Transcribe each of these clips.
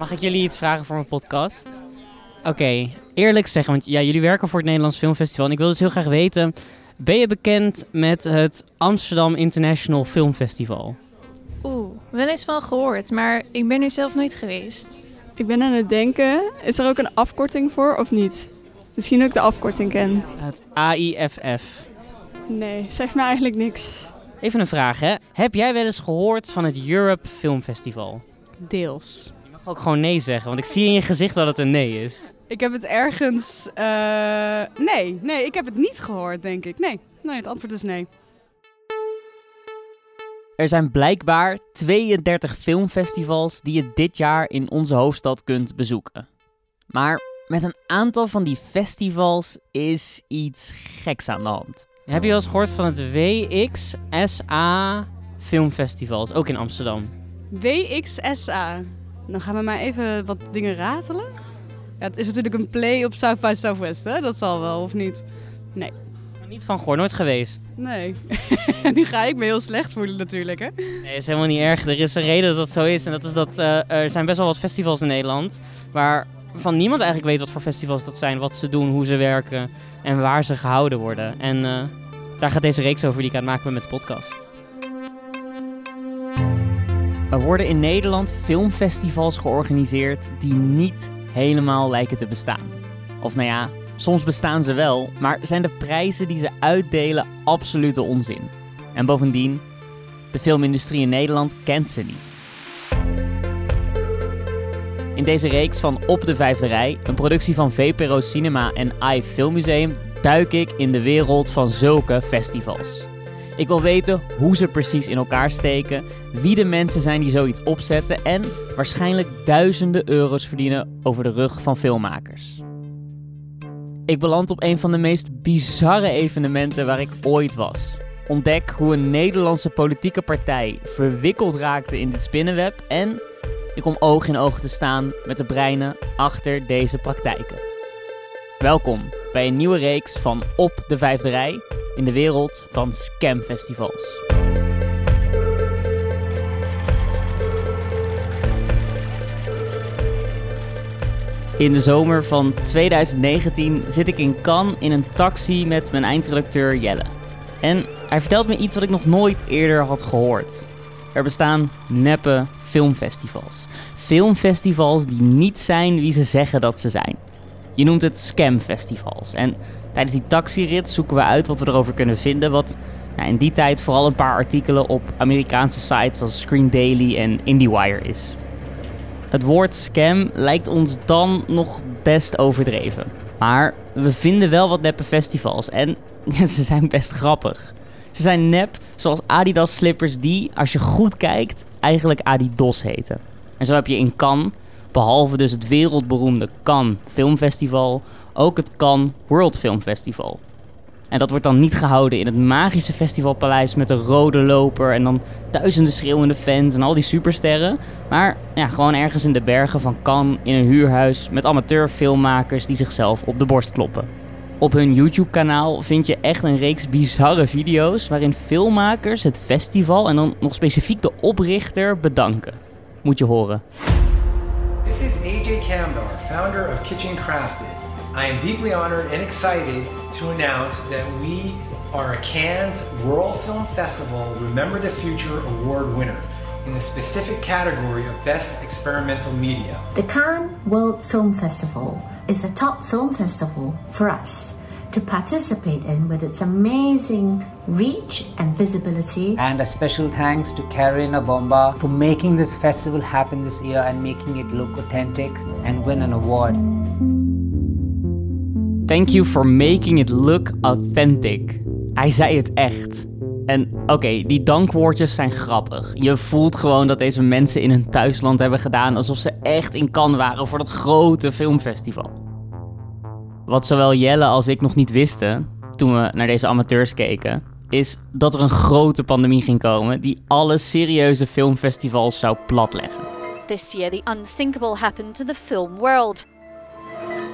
Mag ik jullie iets vragen voor mijn podcast? Oké, eerlijk zeggen, want ja, jullie werken voor het Nederlands Filmfestival. En ik wil dus heel graag weten, ben je bekend met het Amsterdam International Filmfestival? Oeh, wel eens van gehoord, maar ik ben er zelf nooit geweest. Ik ben aan het denken, is er ook een afkorting voor of niet? Misschien ik de afkorting ken. Het AIFF. Nee, zegt me eigenlijk niks. Even een vraag, hè. Heb jij wel eens gehoord van het Europe Film Festival? Deels. Mag ook gewoon nee zeggen, want ik zie in je gezicht dat het een nee is. Ik heb het ergens. eh, nee, nee, ik heb het niet gehoord, denk ik. Nee, nee, het antwoord is nee. Er zijn blijkbaar 32 filmfestivals die je dit jaar in onze hoofdstad kunt bezoeken. Maar met een aantal van die festivals is iets geks aan de hand. Heb je wel eens gehoord van het WXSA Filmfestivals, ook in Amsterdam? WXSA. Dan gaan we maar even wat dingen ratelen. Ja, het is natuurlijk een play op South by Southwest, hè? Dat zal wel, of niet? Nee. Maar niet van gehoord, nooit geweest. Nee. nu ga ik me heel slecht voelen natuurlijk, hè? Nee, is helemaal niet erg. Er is een reden dat dat zo is. En dat is dat eh, er zijn best wel wat festivals in Nederland. Waarvan niemand eigenlijk weet wat voor festivals dat zijn. Wat ze doen, hoe ze werken en waar ze gehouden worden. En eh, daar gaat deze reeks over die ik aan het maken ben met de podcast. Er worden in Nederland filmfestivals georganiseerd die niet helemaal lijken te bestaan. Of nou ja, soms bestaan ze wel, maar zijn de prijzen die ze uitdelen absolute onzin. En bovendien, de filmindustrie in Nederland kent ze niet. In deze reeks van Op de Vijfde Rij, een productie van VPRO Cinema en AI Filmmuseum, duik ik in de wereld van zulke festivals. Ik wil weten hoe ze precies in elkaar steken, wie de mensen zijn die zoiets opzetten en waarschijnlijk duizenden euro's verdienen over de rug van filmmakers. Ik beland op een van de meest bizarre evenementen waar ik ooit was. Ontdek hoe een Nederlandse politieke partij verwikkeld raakte in dit spinnenweb en ik kom oog in oog te staan met de breinen achter deze praktijken. Welkom bij een nieuwe reeks van Op de Vijfde Rij in de wereld van scamfestivals. In de zomer van 2019 zit ik in Cannes in een taxi met mijn eindredacteur Jelle. En hij vertelt me iets wat ik nog nooit eerder had gehoord. Er bestaan neppe filmfestivals. Filmfestivals die niet zijn wie ze zeggen dat ze zijn. Je noemt het scamfestivals. En tijdens die taxirit zoeken we uit wat we erover kunnen vinden. Wat in die tijd vooral een paar artikelen op Amerikaanse sites als Screen Daily en IndieWire is. Het woord scam lijkt ons dan nog best overdreven. Maar we vinden wel wat neppe festivals en ze zijn best grappig. Ze zijn nep, zoals Adidas slippers die, als je goed kijkt, eigenlijk Adidas heten. En zo heb je in Cannes, behalve dus het wereldberoemde Cannes Filmfestival, ook het Cannes World Film Festival. En dat wordt dan niet gehouden in het magische festivalpaleis met de rode loper en dan duizenden schreeuwende fans en al die supersterren. Maar ja, gewoon ergens in de bergen van Cannes in een huurhuis met amateurfilmmakers die zichzelf op de borst kloppen. Op hun YouTube-kanaal vind je echt een reeks bizarre video's waarin filmmakers het festival en dan nog specifiek de oprichter bedanken. Moet je horen. This is AJ Camdar, founder of Kitchen Crafted. I am deeply honored and excited to announce that we are a Cannes World Film Festival Remember the Future Award winner in the specific category of Best Experimental Media. The Cannes World Film Festival is a top film festival for us to participate in with its amazing reach and visibility. And a special thanks to Karina Bomba for making this festival happen this year and making it look authentic and win an award. Thank you for making it look authentic. Hij zei het echt. En oké, die dankwoordjes zijn grappig. Je voelt gewoon dat deze mensen in hun thuisland hebben gedaan alsof ze echt in Cannes waren voor dat grote filmfestival. Wat zowel Jelle als ik nog niet wisten toen we naar deze amateurs keken, is dat er een grote pandemie ging komen die alle serieuze filmfestivals zou platleggen. This year, the unthinkable happened to the film world.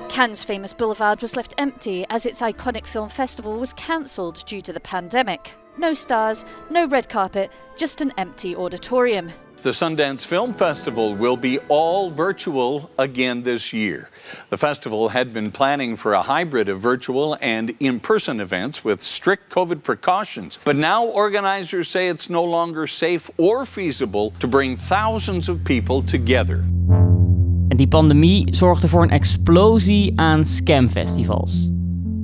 Cannes' famous boulevard was left empty as its iconic film festival was cancelled due to the pandemic. no stars, no red carpet, just an empty auditorium. The Sundance Film Festival will be all virtual again this year. The festival had been planning for a hybrid of virtual and in person events with strict COVID precautions. But now organizers say it's no longer safe or feasible to bring thousands of people together. Die pandemie zorgde voor een explosie aan scamfestivals.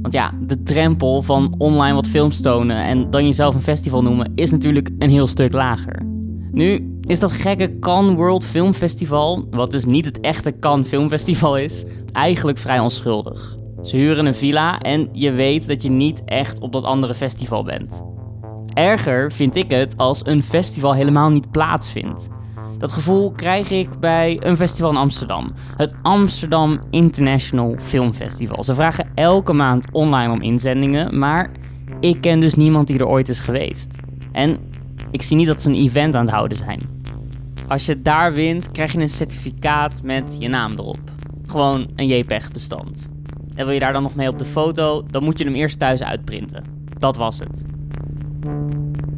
Want ja, de drempel van online wat films tonen en dan jezelf een festival noemen is natuurlijk een heel stuk lager. Nu is dat gekke Cannes World Film Festival, wat dus niet het echte Cannes Film Festival is, eigenlijk vrij onschuldig. Ze huren een villa en je weet dat je niet echt op dat andere festival bent. Erger vind ik het als een festival helemaal niet plaatsvindt. Dat gevoel krijg ik bij een festival in Amsterdam. Het Amsterdam International Film Festival. Ze vragen elke maand online om inzendingen, maar ik ken dus niemand die er ooit is geweest. En ik zie niet dat ze een event aan het houden zijn. Als je daar wint, krijg je een certificaat met je naam erop. Gewoon een JPEG-bestand. En wil je daar dan nog mee op de foto, dan moet je hem eerst thuis uitprinten. Dat was het.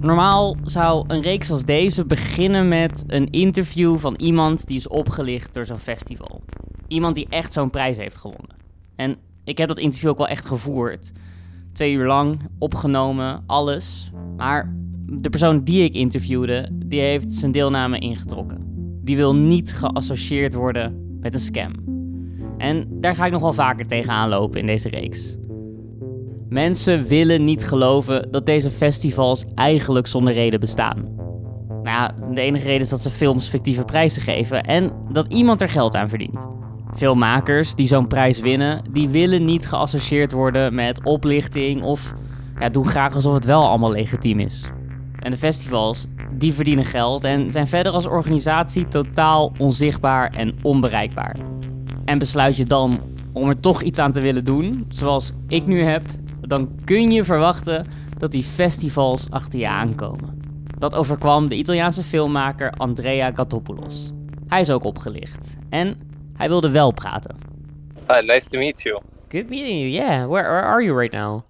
Normaal zou een reeks als deze beginnen met een interview van iemand die is opgelicht door zo'n festival. Iemand die echt zo'n prijs heeft gewonnen. En ik heb dat interview ook wel echt gevoerd. Twee uur lang, opgenomen, alles. Maar de persoon die ik interviewde, die heeft zijn deelname ingetrokken. Die wil niet geassocieerd worden met een scam. En daar ga ik nog wel vaker tegenaan lopen in deze reeks. Mensen willen niet geloven dat deze festivals eigenlijk zonder reden bestaan. Nou de enige reden is dat ze films fictieve prijzen geven en dat iemand er geld aan verdient. Veel makers die zo'n prijs winnen, die willen niet geassocieerd worden met oplichting of ja, doen graag alsof het wel allemaal legitiem is. En de festivals, die verdienen geld en zijn verder als organisatie totaal onzichtbaar en onbereikbaar. En besluit je dan om er toch iets aan te willen doen, zoals ik nu heb, dan kun je verwachten dat die festivals achter je aankomen. Dat overkwam de Italiaanse filmmaker Andrea Gattopoulos. Hij is ook opgelicht en hij wilde wel praten. Hi, nice to meet you. Good meeting you. Yeah, where, where are you right now?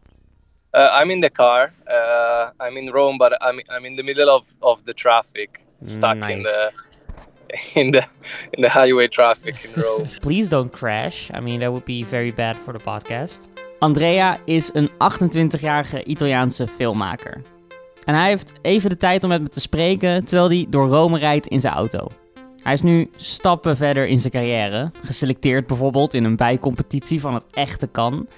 Uh, I'm in the car. Uh, I'm in Rome, but I'm I'm in the middle of, of the traffic, stuck in the in the in the highway traffic in Rome. Please don't crash. I mean, that would be very bad for the podcast. Andrea is een 28-jarige Italiaanse filmmaker. En hij heeft even de tijd om met me te spreken terwijl hij door Rome rijdt in zijn auto. Hij is nu stappen verder in zijn carrière, geselecteerd bijvoorbeeld in een bijcompetitie van het echte kan.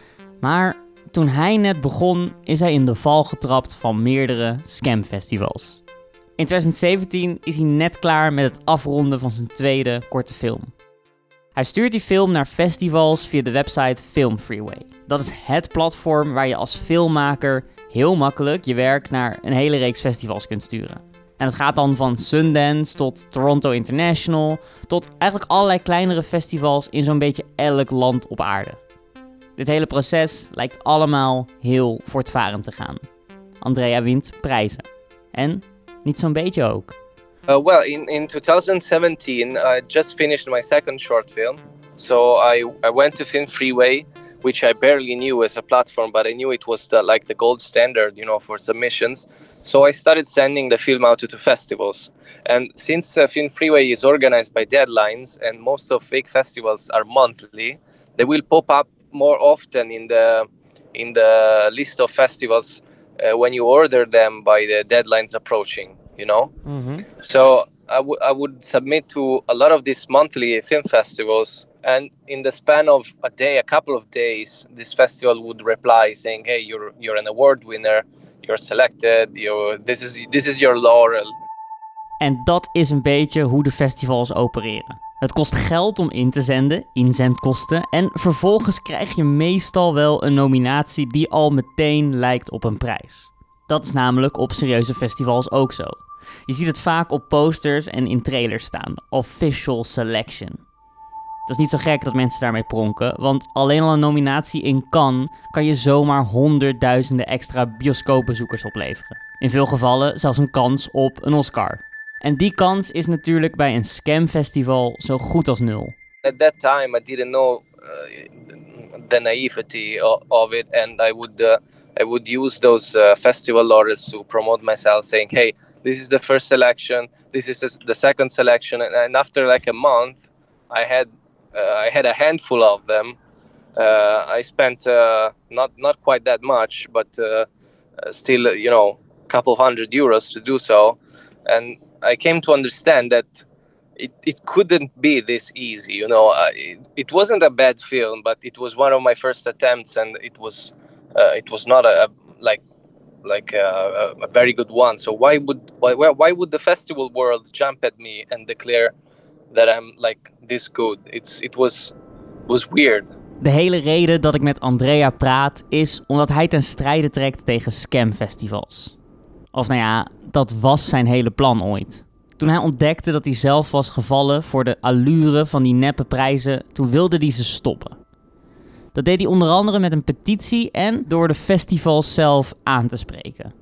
Maar toen hij net begon, is hij in de val getrapt van meerdere scamfestivals. In 2017 is hij net klaar met het afronden van zijn tweede korte film. Hij stuurt die film naar festivals via de website Film Freeway. Dat is het platform waar je als filmmaker heel makkelijk je werk naar een hele reeks festivals kunt sturen. En het gaat dan van Sundance tot Toronto International, tot eigenlijk allerlei kleinere festivals in zo'n beetje elk land op aarde. Dit hele proces lijkt allemaal heel voortvarend te gaan. Andrea wint prijzen. En niet zo'n beetje ook. Uh, well, in, in 2017, I just finished my second short film. So I, I went to Film Freeway, which I barely knew as a platform, but I knew it was the, like the gold standard, you know, for submissions. So I started sending the film out to, to festivals. And since uh, Film Freeway is organized by deadlines and most of fake festivals are monthly, they will pop up more often in the in the list of festivals uh, when you order them by the deadlines approaching. You know. Mm-hmm. So I, w- I would submit to a lot of these monthly film festivals, and in the span of a day, a couple of days, this festival would reply saying, "Hey, you're you're an award winner. You're selected. You this is this is your laurel." En dat is een beetje hoe de festivals opereren. Het kost geld om in te zenden, inzendkosten, en vervolgens krijg je meestal wel een nominatie die al meteen lijkt op een prijs. Dat is namelijk op serieuze festivals ook zo. Je ziet het vaak op posters en in trailers staan. Official selection. Het is niet zo gek dat mensen daarmee pronken, want alleen al een nominatie in Cannes kan je zomaar honderdduizenden extra bioscoopbezoekers opleveren. In veel gevallen zelfs een kans op een Oscar. En die kans is natuurlijk bij een scamfestival zo goed als nul. At that time, I didn't know uh, the naivety of, it, and I would uh, I would use those uh, festival to promote myself, saying, "Hey, this is the first selection. This is the second selection." And, after like a month, I had uh, I had a handful of them. Uh, I spent uh, not not quite that much, but uh, still, you know, a couple of hundred euros to do so. And I came to understand that it, it couldn't be this easy. You know, uh, it, it wasn't a bad film, but it was one of my first attempts, and it was uh, it was not a, a like like a, a, very good one. So why would why why would the festival world jump at me and declare that I'm like this good? It's it was was weird. De hele reden dat ik met Andrea praat is omdat hij ten strijde trekt tegen scamfestivals. Of nou ja, dat was zijn hele plan ooit. Toen hij ontdekte dat hij zelf was gevallen voor de allure van die neppe prijzen, toen wilde hij ze stoppen. Dat deed hij onder andere met een petitie en door de festivals zelf aan te spreken.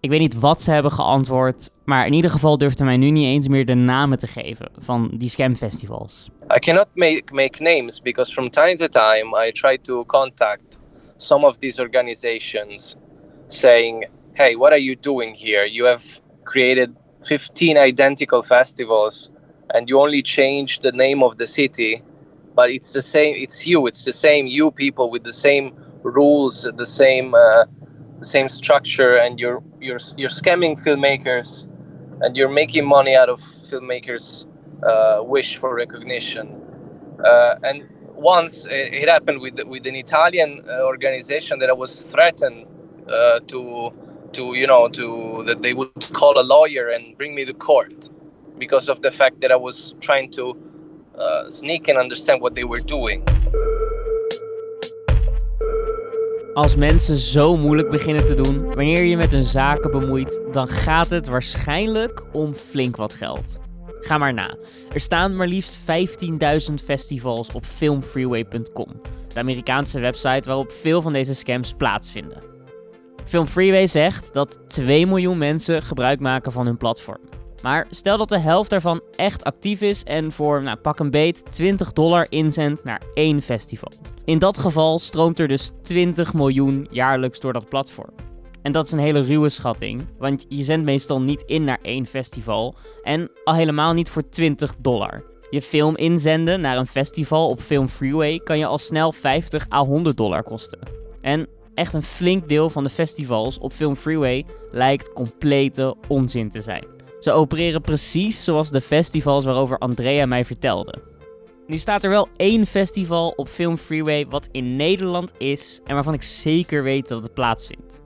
Ik weet niet wat ze hebben geantwoord, maar in ieder geval durfde mij nu niet eens meer de namen te geven van die scamfestivals. I cannot make, make names because from time to time I try to contact some of these organizations saying, hey, what are you doing here? You have created 15 identical festivals and you only change the name of the city but it's the same it's you it's the same you people with the same rules the same uh, the same structure and you're you're you're scamming filmmakers and you're making money out of filmmakers uh, wish for recognition. Uh, and once it happened with with an Italian uh, organization that I was threatened uh, to to you know to that they would call a lawyer and bring me to court because of the fact that I was trying to uh, sneak and understand what they were doing. Als mensen zo moeilijk beginnen te doen wanneer je met hun zaken bemoeit, dan gaat het waarschijnlijk om flink wat geld. Ga maar na. Er staan maar liefst 15.000 festivals op filmfreeway.com, de Amerikaanse website waarop veel van deze scams plaatsvinden. Film Freeway zegt dat 2 miljoen mensen gebruik maken van hun platform. Maar stel dat de helft daarvan echt actief is en voor nou, pak een beet 20 dollar inzendt naar één festival. In dat geval stroomt er dus 20 miljoen jaarlijks door dat platform. En dat is een hele ruwe schatting, want je zendt meestal niet in naar één festival en al helemaal niet voor 20 dollar. Je film inzenden naar een festival op Film Freeway kan je al snel 50 à 100 dollar kosten. En echt een flink deel van de festivals op Film Freeway lijkt complete onzin te zijn. Ze opereren precies zoals de festivals waarover Andrea mij vertelde. Nu staat er wel één festival op Film Freeway wat in Nederland is en waarvan ik zeker weet dat het plaatsvindt.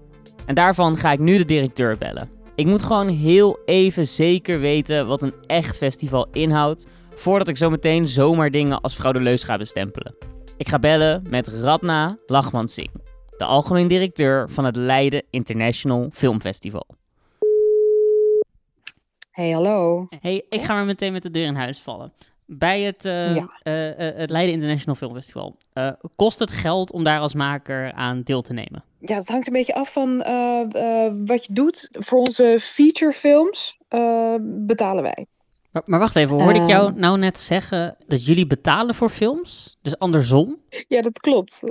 En daarvan ga ik nu de directeur bellen. Ik moet gewoon heel even zeker weten wat een echt festival inhoudt voordat ik zo meteen zomaar dingen als fraudeleus ga bestempelen. Ik ga bellen met Radna Lachmansing de algemeen directeur van het Leiden International Film Festival. Hey, hallo. Hey, ik ga maar meteen met de deur in huis vallen. Bij het, uh, het Leiden International Film Festival. kost het geld om daar als maker aan deel te nemen? Ja, dat hangt een beetje af van wat je doet. Voor onze featurefilms betalen wij. Maar, maar, wacht even, hoorde ik jou nou net zeggen dat jullie betalen voor films? Dus andersom? Ja, dat klopt.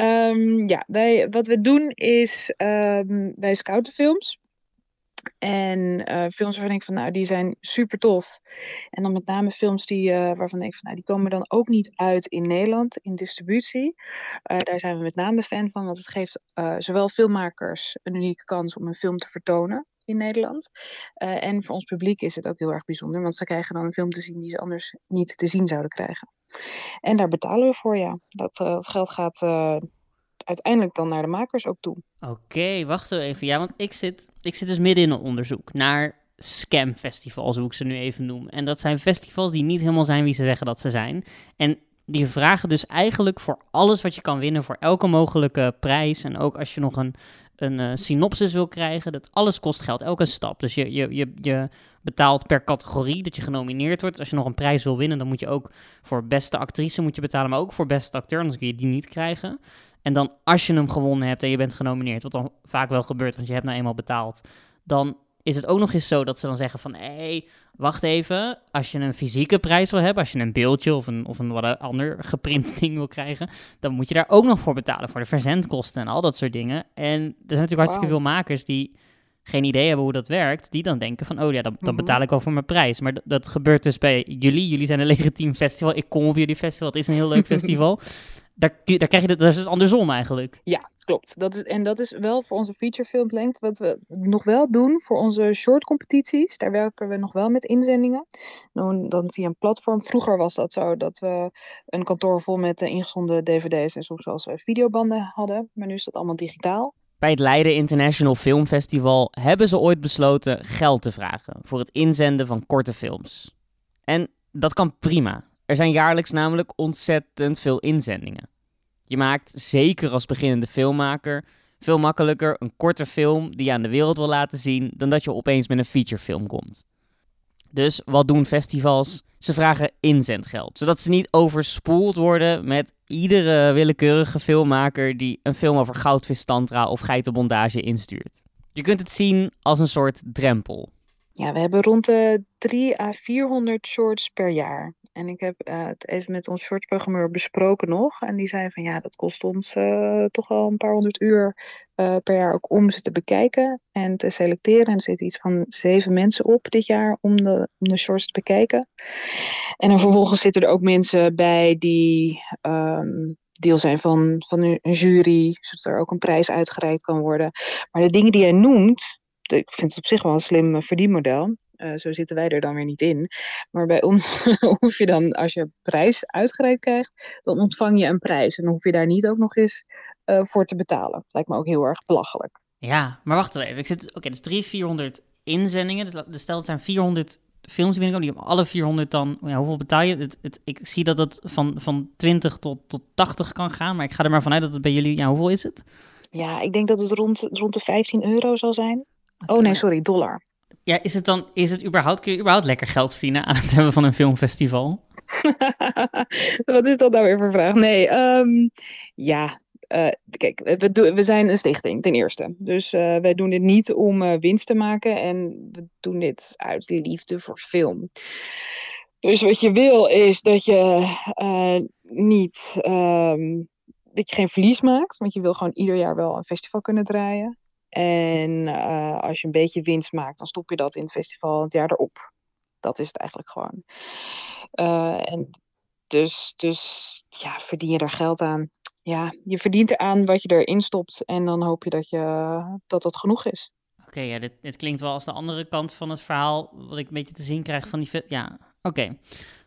Um, ja, wij, wat we doen is um, wij scouten films. En uh, films waarvan ik van, nou, die zijn super tof. En dan met name films die, uh, waarvan ik van, nou, die komen dan ook niet uit in Nederland in distributie. Uh, daar zijn we met name fan van, want het geeft zowel filmmakers een unieke kans om een film te vertonen in Nederland. en voor ons publiek is het ook heel erg bijzonder, want ze krijgen dan een film te zien die ze anders niet te zien zouden krijgen. En daar betalen we voor, ja. Dat, dat geld gaat uiteindelijk dan naar de makers ook toe. Oké, okay, wacht even. Ja, want ik zit, ik zit dus midden in een onderzoek naar scamfestivals, hoe ik ze nu even noem. En dat zijn festivals die niet helemaal zijn wie ze zeggen dat ze zijn. En die vragen dus eigenlijk voor alles wat je kan winnen, voor elke mogelijke prijs. En ook als je nog een, een uh, synopsis wil krijgen, dat alles kost geld, elke stap. Dus je, je, je, je betaalt per categorie dat je genomineerd wordt. Als je nog een prijs wil winnen, dan moet je ook voor beste actrice moet je betalen, maar ook voor beste acteur, anders kun je die niet krijgen. En dan als je hem gewonnen hebt en je bent genomineerd, wat dan vaak wel gebeurt, want je hebt nou eenmaal betaald, dan is het ook nog eens zo dat ze dan zeggen van... hé, hey, wacht even, als je een fysieke prijs wil hebben... als je een beeldje of een, of een wat ander geprint ding wil krijgen... dan moet je daar ook nog voor betalen, voor de verzendkosten en al dat soort dingen. En er zijn natuurlijk hartstikke veel makers die geen idee hebben hoe dat werkt... die dan denken van, oh ja, dan, dan Mhm. betaal ik wel voor mijn prijs. Maar dat, dat gebeurt dus bij jullie. Jullie zijn een legitiem festival. Ik kom op jullie festival, het is een heel leuk festival. Daar, krijg je het, dat is dus andersom eigenlijk. Ja, klopt. Dat is, en dat is wel voor onze featurefilmlengte. Wat we nog wel doen voor onze short competities. Daar werken we nog wel met inzendingen. Dan, dan via een platform. Vroeger was dat zo dat we een kantoor vol met eh, ingezonden dvd's en soms zelfs eh, videobanden hadden. Maar nu is dat allemaal digitaal. Bij het Leiden International Film Festival hebben ze ooit besloten geld te vragen voor het inzenden van korte films. En dat kan prima. Er zijn jaarlijks namelijk ontzettend veel inzendingen. Je maakt, zeker als beginnende filmmaker, veel makkelijker een korte film die je aan de wereld wil laten zien dan dat je opeens met een featurefilm komt. Dus wat doen festivals? Ze vragen inzendgeld, zodat ze niet overspoeld worden met iedere willekeurige filmmaker die een film over goudvis tantra of geitenbondage instuurt. Je kunt het zien als een soort drempel. Ja, we hebben rond de 3 à 400 shorts per jaar. En ik heb eh, het even met ons shortsprogrammeur besproken nog. En die zei van ja, dat kost ons eh, toch wel een paar honderd uur eh, per jaar ook om ze te bekijken en te selecteren. En er zitten iets van zeven mensen op dit jaar om de, shorts te bekijken. En vervolgens zitten er ook mensen bij die ehm, deel zijn van, van een jury, zodat er ook een prijs uitgereikt kan worden. Maar de dingen die jij noemt, ik vind het op zich wel een slim verdienmodel. Eh, zo zitten wij er dan weer niet in. Maar bij ons hoef je dan, als je een prijs uitgereikt krijgt, dan ontvang je een prijs. En dan hoef je daar niet ook nog eens eh, voor te betalen. Lijkt me ook heel erg belachelijk. Ja, maar wacht even. Ik zit, oké, dus 300, 400 inzendingen. Dus, dus stel het zijn 400 films die binnenkomen. Die hebben alle 400 dan, ja, hoeveel betaal je? Het, het, ik zie dat het van, van 20 tot, tot 80 kan gaan. Maar ik ga er maar vanuit dat het bij jullie, ja, hoeveel is het? Ja, ik denk dat het rond, rond de 15 euro zal zijn. Oh nee, sorry, dollar. Ja, is het dan, is het überhaupt, kun je überhaupt lekker geld verdienen aan het hebben van een filmfestival? Wat is dat nou weer voor vraag? Nee, ehm, ja. eh, kijk, we, we zijn een stichting, ten eerste. Dus eh, wij doen dit niet om eh, winst te maken. En we doen dit uit liefde voor film. Dus wat je wil is dat je niet... ehm, dat je geen verlies maakt. Want je wil gewoon ieder jaar wel een festival kunnen draaien. En eh, als je een beetje winst maakt, dan stop je dat in het festival het jaar erop. Dat is het eigenlijk gewoon. Eh, en dus, dus ja, verdien je er geld aan. Ja, je verdient eraan wat je erin stopt. En dan hoop je dat je, dat, dat genoeg is. Oké, ja, dit, klinkt wel als de andere kant van het verhaal, wat ik een beetje te zien krijg van die... Ja, oké.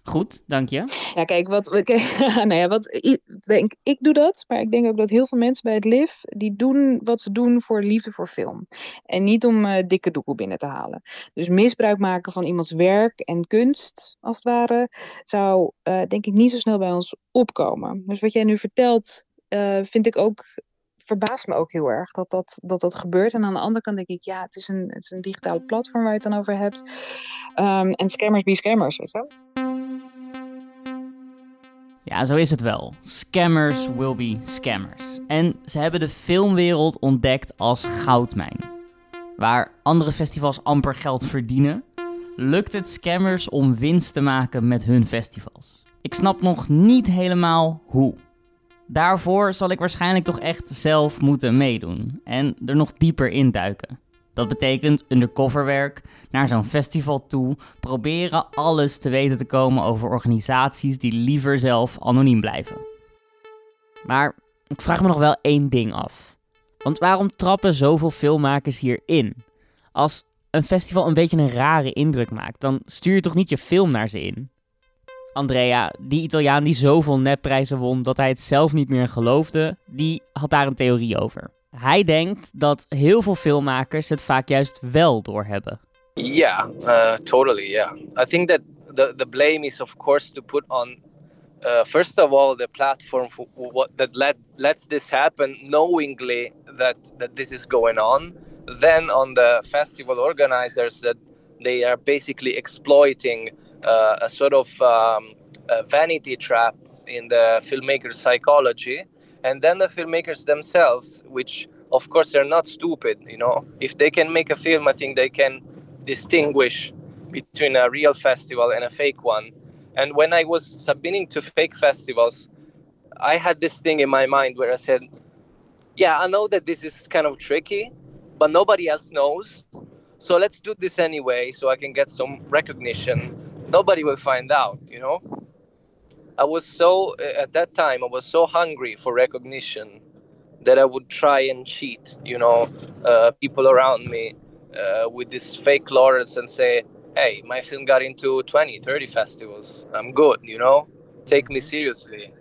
Goed, dank je. Ja, kijk, wat, nou ja, wat ik denk, ik doe dat, maar ik denk ook dat heel veel mensen bij het LIF, die doen wat ze doen voor liefde voor film. En niet om eh, dikke doekoe binnen te halen. Dus misbruik maken van iemands werk en kunst, als het ware, zou eh, denk ik niet zo snel bij ons opkomen. Dus wat jij nu vertelt, eh, vind ik ook, verbaast me ook heel erg dat dat, dat dat gebeurt. En aan de andere kant denk ik, ja, het is een, het is een digitale platform waar je het dan over hebt. Ehm, en scammers be scammers, weet je. Ja, zo is het wel. Scammers will be scammers. En ze hebben de filmwereld ontdekt als goudmijn. Waar andere festivals amper geld verdienen, lukt het scammers om winst te maken met hun festivals. Ik snap nog niet helemaal hoe. Daarvoor zal ik waarschijnlijk toch echt zelf moeten meedoen en er nog dieper induiken. Dat betekent undercoverwerk, naar zo'n festival toe, proberen alles te weten te komen over organisaties die liever zelf anoniem blijven. Maar ik vraag me nog wel één ding af. Want waarom trappen zoveel filmmakers hierin? Als een festival een beetje een rare indruk maakt, dan stuur je toch niet je film naar ze in? Andrea, die Italiaan die zoveel nepprijzen won dat hij het zelf niet meer geloofde, die had daar een theorie over. Hij denkt dat heel veel filmmakers het vaak juist wel doorhebben. Yeah, uh, totally. Yeah, I think that the the blame is of course to put on. Uh, first of all, the platform for what that let lets this happen knowingly that that this is going on. Then on the festival organizers that they are basically exploiting uh, a sort of um, a vanity trap in the filmmaker's psychology, and then the filmmakers themselves, which of course they're not stupid you know. If they can make a film i think they can distinguish between a real festival and a fake one. And when i was submitting to fake festivals i had this thing in my mind where i said yeah i know that this is kind of tricky but nobody else knows. So let's do this anyway so i can get some recognition nobody will find out you know i was so at that time i was so hungry for recognition that I would try and cheat, you know, uh, people around me uh, with this fake laurels and say, hey, my film got into 20, 30 festivals. I'm good, you know? Take me seriously.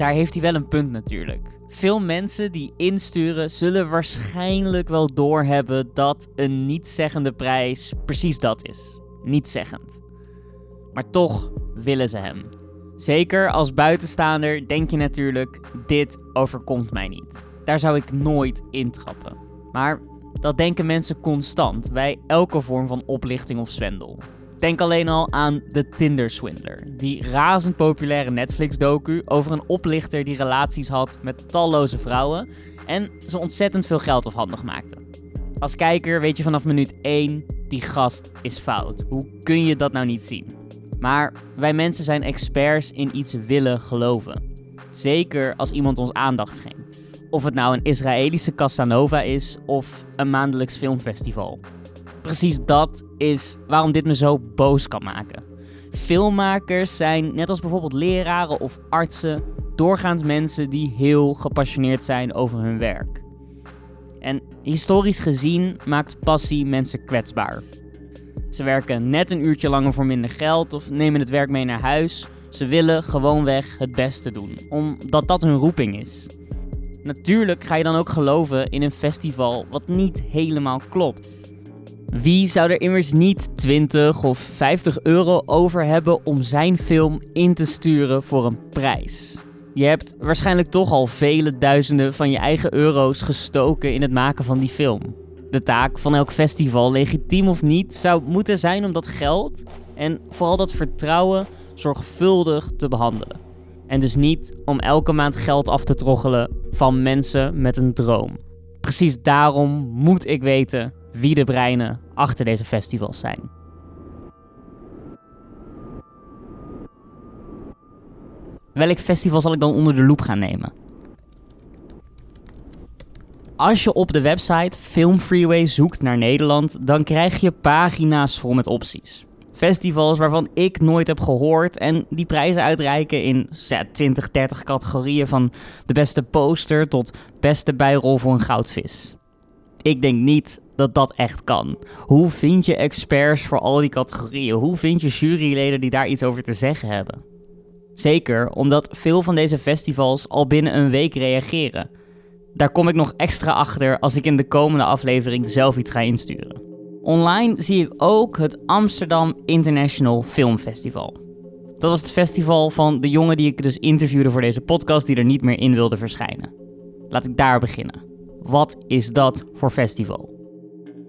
Daar heeft hij wel een punt natuurlijk. Veel mensen die insturen zullen waarschijnlijk wel doorhebben dat een niet-zeggende prijs precies dat is. Niet-zeggend. Maar toch willen ze hem. Zeker als buitenstaander denk je natuurlijk: dit overkomt mij niet. Daar zou ik nooit intrappen. Maar dat denken mensen constant bij elke vorm van oplichting of zwendel. Denk alleen al aan de Tinder Swindler, die razend populaire Netflix-docu over een oplichter die relaties had met talloze vrouwen en ze ontzettend veel geld afhandig maakte. Als kijker weet je vanaf minuut 1, die gast is fout. Hoe kun je dat nou niet zien? Maar wij mensen zijn experts in iets willen geloven. Zeker als iemand ons aandacht schenkt. Of het nou een Israëlische Casanova is of een maandelijks filmfestival. Precies dat is waarom dit me zo boos kan maken. Filmmakers zijn, net als bijvoorbeeld leraren of artsen, doorgaans mensen die heel gepassioneerd zijn over hun werk. En historisch gezien maakt passie mensen kwetsbaar. Ze werken net een uurtje langer voor minder geld of nemen het werk mee naar huis. Ze willen gewoonweg het beste doen, omdat dat hun roeping is. Natuurlijk ga je dan ook geloven in een festival wat niet helemaal klopt. Wie zou er immers niet 20 of 50 euro over hebben om zijn film in te sturen voor een prijs? Je hebt waarschijnlijk toch al vele duizenden van je eigen euro's gestoken in het maken van die film. De taak van elk festival, legitiem of niet, zou moeten zijn om dat geld en vooral dat vertrouwen zorgvuldig te behandelen. En dus niet om elke maand geld af te troggelen van mensen met een droom. Precies daarom moet ik weten wie de breinen achter deze festivals zijn. Welk festival zal ik dan onder de loep gaan nemen? Als je op de website Film Freeway zoekt naar Nederland, dan krijg je pagina's vol met opties. Festivals waarvan ik nooit heb gehoord en die prijzen uitreiken in 20, 30 categorieën van de beste poster tot beste bijrol voor een goudvis. Ik denk niet dat dat echt kan. Hoe vind je experts voor al die categorieën? Hoe vind je juryleden die daar iets over te zeggen hebben? Zeker omdat veel van deze festivals al binnen een week reageren. Daar kom ik nog extra achter als ik in de komende aflevering zelf iets ga insturen. Online zie ik ook het Amsterdam International Film Festival. Dat was het festival van de jongen die ik dus interviewde voor deze podcast die er niet meer in wilde verschijnen. Laat ik daar beginnen. Wat is dat voor festival?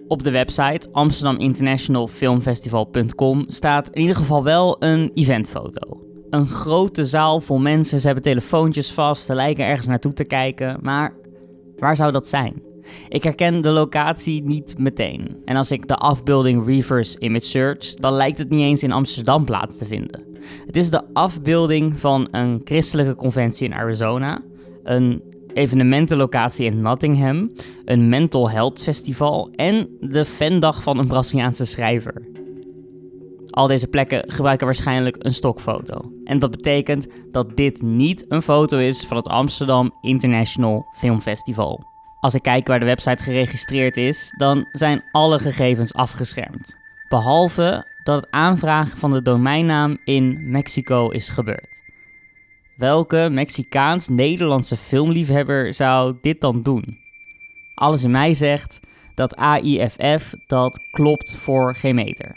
Op de website amsterdaminternationalfilmfestival.com staat in ieder geval wel een eventfoto. Een grote zaal vol mensen, ze hebben telefoontjes vast, ze lijken ergens naartoe te kijken, maar Waar zou dat zijn? Ik herken de locatie niet meteen. En als ik de afbeelding reverse image search, dan lijkt het niet eens in Amsterdam plaats te vinden. Het is de afbeelding van een christelijke conventie in Arizona, een evenementenlocatie in Nottingham, een mental health festival en de fandag van een Braziliaanse schrijver. Al deze plekken gebruiken waarschijnlijk een stokfoto. En dat betekent dat dit niet een foto is van het Amsterdam International Film Festival. Als ik kijk waar de website geregistreerd is, dan zijn alle gegevens afgeschermd. Behalve dat het aanvragen van de domeinnaam in Mexico is gebeurd. Welke Mexicaans-Nederlandse filmliefhebber zou dit dan doen? Alles in mij zegt dat AIFF dat klopt voor geen meter.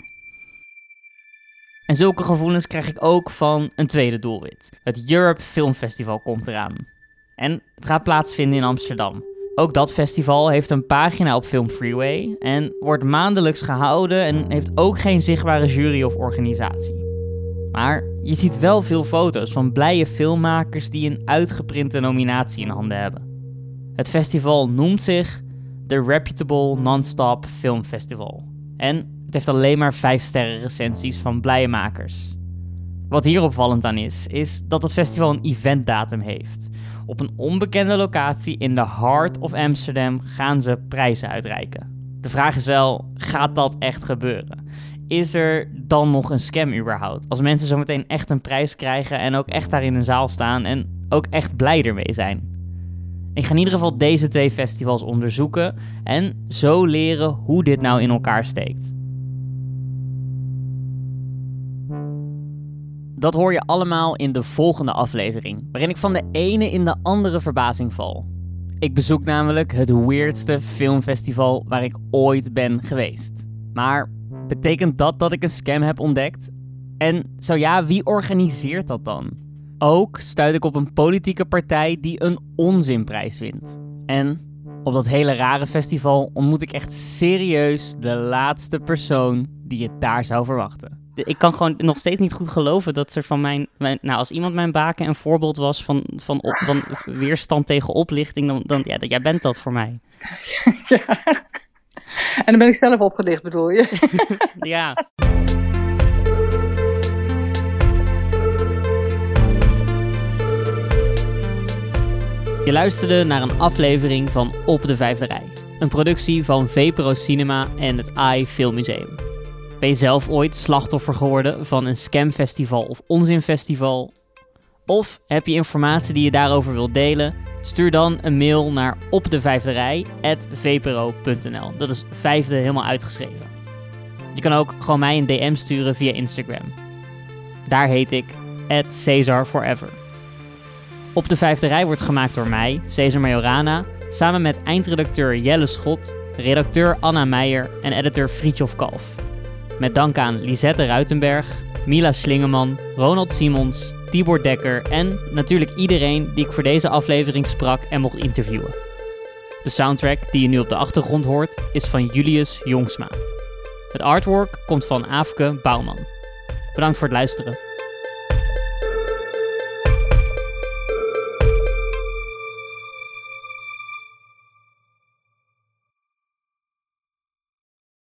En zulke gevoelens krijg ik ook van een tweede doelwit. Het Europe Film Festival komt eraan. En het gaat plaatsvinden in Amsterdam. Ook dat festival heeft een pagina op Film Freeway en wordt maandelijks gehouden en heeft ook geen zichtbare jury of organisatie. Maar je ziet wel veel foto's van blije filmmakers die een uitgeprinte nominatie in handen hebben. Het festival noemt zich The Reputable Non-Stop Film Festival. En het heeft alleen maar 5 sterren recensies van blije makers. Wat hier opvallend aan is, is dat het festival een eventdatum heeft. Op een onbekende locatie in de heart of Amsterdam gaan ze prijzen uitreiken. De vraag is wel, gaat dat echt gebeuren? Is er dan nog een scam überhaupt? Als mensen zometeen echt een prijs krijgen en ook echt daar in een zaal staan en ook echt blij ermee zijn. Ik ga in ieder geval deze twee festivals onderzoeken en zo leren hoe dit nou in elkaar steekt. Dat hoor je allemaal in de volgende aflevering, waarin ik van de ene in de andere verbazing val. Ik bezoek namelijk het weirdste filmfestival waar ik ooit ben geweest. Maar betekent dat dat ik een scam heb ontdekt? En zo ja, wie organiseert dat dan? Ook stuit ik op een politieke partij die een onzinprijs wint. En op dat hele rare festival ontmoet ik echt serieus de laatste persoon die je daar zou verwachten ik kan gewoon nog steeds niet goed geloven dat ze van mijn, mijn, nou als iemand mijn baken een voorbeeld was van, van, op, van weerstand tegen oplichting, dan, dan ja, jij bent dat voor mij. Ja. En dan ben ik zelf opgelicht, bedoel je? ja. Je luisterde naar een aflevering van Op de Vijfde Rij. Een productie van VPRO Cinema en het AI Filmmuseum. Ben je zelf ooit slachtoffer geworden van een scamfestival of onzinfestival? Of heb je informatie die je daarover wilt delen? Stuur dan een mail naar opdevijfderij.vpro.nl. Dat is vijfde helemaal uitgeschreven. Je kan ook gewoon mij een DM sturen via Instagram. Daar heet ik Cesar Forever. Op de Vijfde Rij wordt gemaakt door mij, Cesar Majorana, samen met eindredacteur Jelle Schot, redacteur Anna Meijer en editor Friedjof Kalf. Met dank aan Lisette Ruitenberg, Mila Slingeman, Ronald Simons, Tibor Dekker en natuurlijk iedereen die ik voor deze aflevering sprak en mocht interviewen. De soundtrack die je nu op de achtergrond hoort is van Julius Jongsma. Het artwork komt van Aafke Bouwman. Bedankt voor het luisteren.